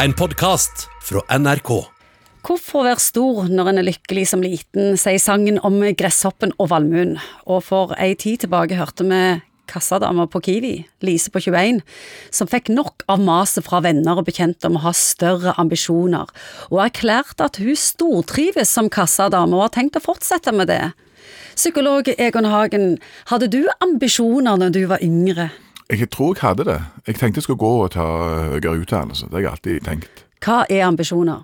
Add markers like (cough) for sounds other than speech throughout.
En podkast fra NRK. Hvorfor være stor når en er lykkelig som liten, sier sangen om gresshoppen og valmuen. Og for ei tid tilbake hørte vi kassadama på Kiwi, Lise på 21, som fikk nok av maset fra venner og bekjente om å ha større ambisjoner, og erklærte at hun stortrives som kassadame og har tenkt å fortsette med det. Psykolog Egon Hagen, hadde du ambisjoner når du var yngre? Jeg tror jeg hadde det. Jeg tenkte jeg skulle gå og ta høyere utdannelse. Det har jeg alltid tenkt. Hva er ambisjoner?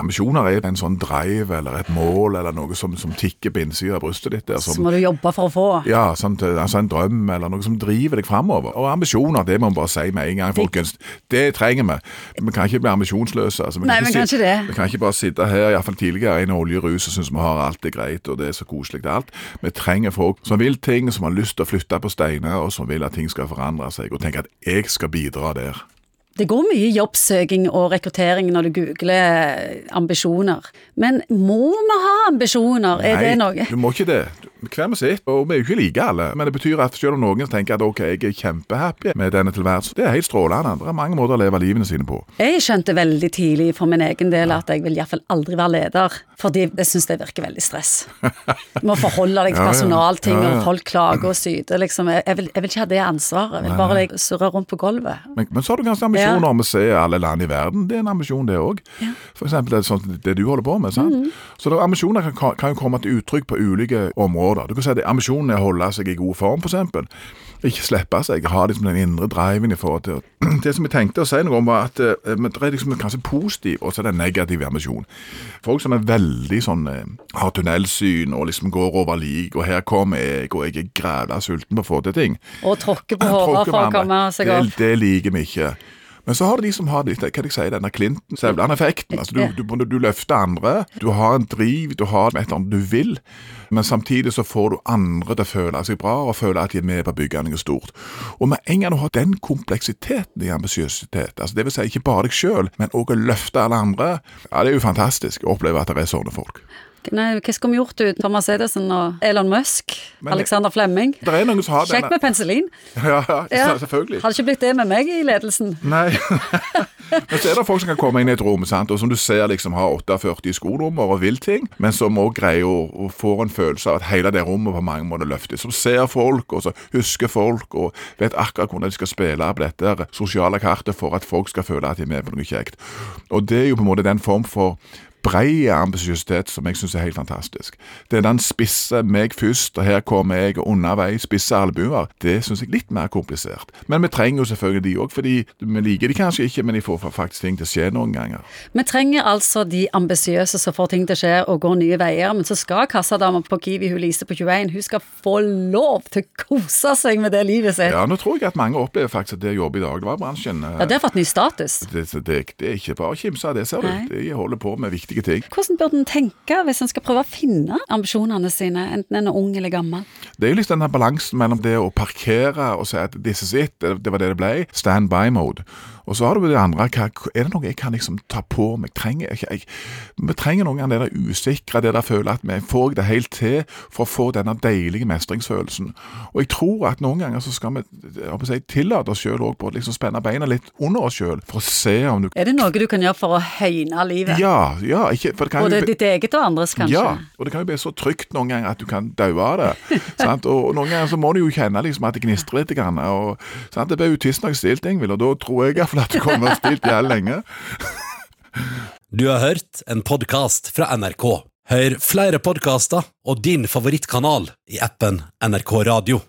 Ambisjoner er en sånn drive eller et mål eller noe som, som tikker på innsida av brystet ditt. Der, som, som må du jobbe for å få. ja, sånn, altså en drøm eller noe som driver deg framover. Og ambisjoner, det må man bare si med en gang, folkens. Det trenger vi. Vi kan ikke bli ambisjonsløse. Altså, vi Nei, vi kan si-. Vi kan ikke bare sitte her, iallfall tidligere, i en oljerus og synes vi har alt det greit og det er så koselig det er alt. Vi trenger folk som vil ting, som har lyst til å flytte på steiner, og som vil at ting skal forandre seg, og tenke at jeg skal bidra der. Det går mye jobbsøking og rekruttering når du googler ambisjoner. Men må vi ha ambisjoner? Er det noe? du må ikke det. Hver med sitt. Og vi er jo ikke like alle. Men det betyr at selv om noen tenker at ok, jeg er kjempehappy med denne tilværelsen, det er helt strålende. Det er mange måter å leve livene sine på. Jeg skjønte veldig tidlig for min egen del at jeg vil iallfall aldri være leder, fordi jeg syns det virker veldig stress. Du må forholde deg til (laughs) Ja, ja. personalting, Ja, ja. og folk klager og syter, liksom. Jeg jeg vil, jeg vil ikke ha det ansvaret. Jeg vil bare like, surre rundt på gulvet. Men, men så har du ganske ambisjoner om å se alle land i verden. Det er en ambisjon, det òg. For eksempel det, sånn, det du holder på med. sant? Mhm. Så det, ambisjoner kan, kan jo komme til uttrykk på ulike områder. Du kan si at Ambisjonen er å holde seg i god form, f.eks. Ikke slippe seg. Ha liksom den indre driven i forhold til (clears throat) Det som jeg tenkte å si noe om, var at eh, det er liksom kanskje positiv, og så er det negativ ambisjon. Folk som er veldig sånn eh, har tunnelsyn og liksom går over lik, og her kommer jeg, og jeg er grævla sulten på å få til ting. Og tråkker på (clears throat) hodet for å komme seg det. Det liker vi ikke. Men så har du de som har litt, hva jeg si, denne Clinton-Sevland-effekten. Altså, du, du, du løfter andre, du har en driv, du har et eller annet du vil, men samtidig så får du andre til å føle seg bra og føle at de er med på å stort. Og med en gang du har den kompleksiteten i ambisiøsitet, altså vil si ikke bare deg sjøl, men òg å løfte alle andre, ja, det er jo fantastisk å oppleve at det er sånne folk. Nei, hva skulle vi gjort uten Thomas Edison og Elon Musk? Men- Alexander Flemming? Det er noen som har Sjekk denne med penicillin. (laughs) Ja, ja, selvfølgelig. Hadde ikke blitt det med meg i ledelsen. Nei. (laughs) men så er det folk som kan komme inn i et rom sant? og som du ser liksom har 48 i skonummer og vil ting, men som òg greier å, få en følelse av at hele det rommet på mange måter løftes. Som ser folk, og så husker folk, og vet akkurat hvordan de skal spille på dette sosiale kartet for at folk skal føle at de er med på noe kjekt. Og det er jo på en måte den form for brei ambisiøsitet som jeg syns er helt fantastisk. Det er den spisse meg først, og her kommer jeg og underveis, spisse albuer. Det syns jeg er litt mer komplisert. Men vi trenger jo selvfølgelig de òg, fordi vi liker de kanskje ikke, men de får faktisk ting til å skje noen ganger. Vi trenger altså de ambisiøse som får ting til å skje og går nye veier, men så skal kassadama på Kiwi, hun Lise på 21, hun skal få lov til å kose seg med det livet sitt. Ja, nå tror jeg at mange opplever faktisk at det å jobbe i dagligvarebransjen bransjen. Ja, det har fått ny status. det, det, det er ikke bare å kimse av det, ser du. De holder på med viktige ting. Hvordan burde en tenke hvis en skal prøve å finne ambisjonene sine, enten en er ung eller gammel? Det er jo liksom denne balansen mellom det å parkere og si at this is it, det, var det det ble, stand by mode. Og så har du det andre, hva, er det noe jeg kan liksom ta på meg, trenger jeg jeg, vi trenger noen ganger det der usikre, det der føler at vi får det helt til for å få denne deilige mestringsfølelsen. Og jeg tror at noen ganger så skal vi si, tillate oss selv også på å liksom spenne beina litt under oss selv, for å se om du Er det noe du kan gjøre for å høyne livet? Ja, ja, ikke, for det kan Både jo, ditt eget og andres, kanskje? Ja, og det kan jo bli så trygt noen ganger at du kan daue av det. (laughs) sant? Og noen ganger så må du jo kjenne liksom at det gnistrer litt. Grann, og, sant? Det blir jo tidsnok stilt, Ingvild, og da tror jeg iallfall at det kommer stilt jævlig lenge. (laughs) Du har hørt en podkast fra NRK. Hør flere podkaster og din favorittkanal i appen NRK Radio.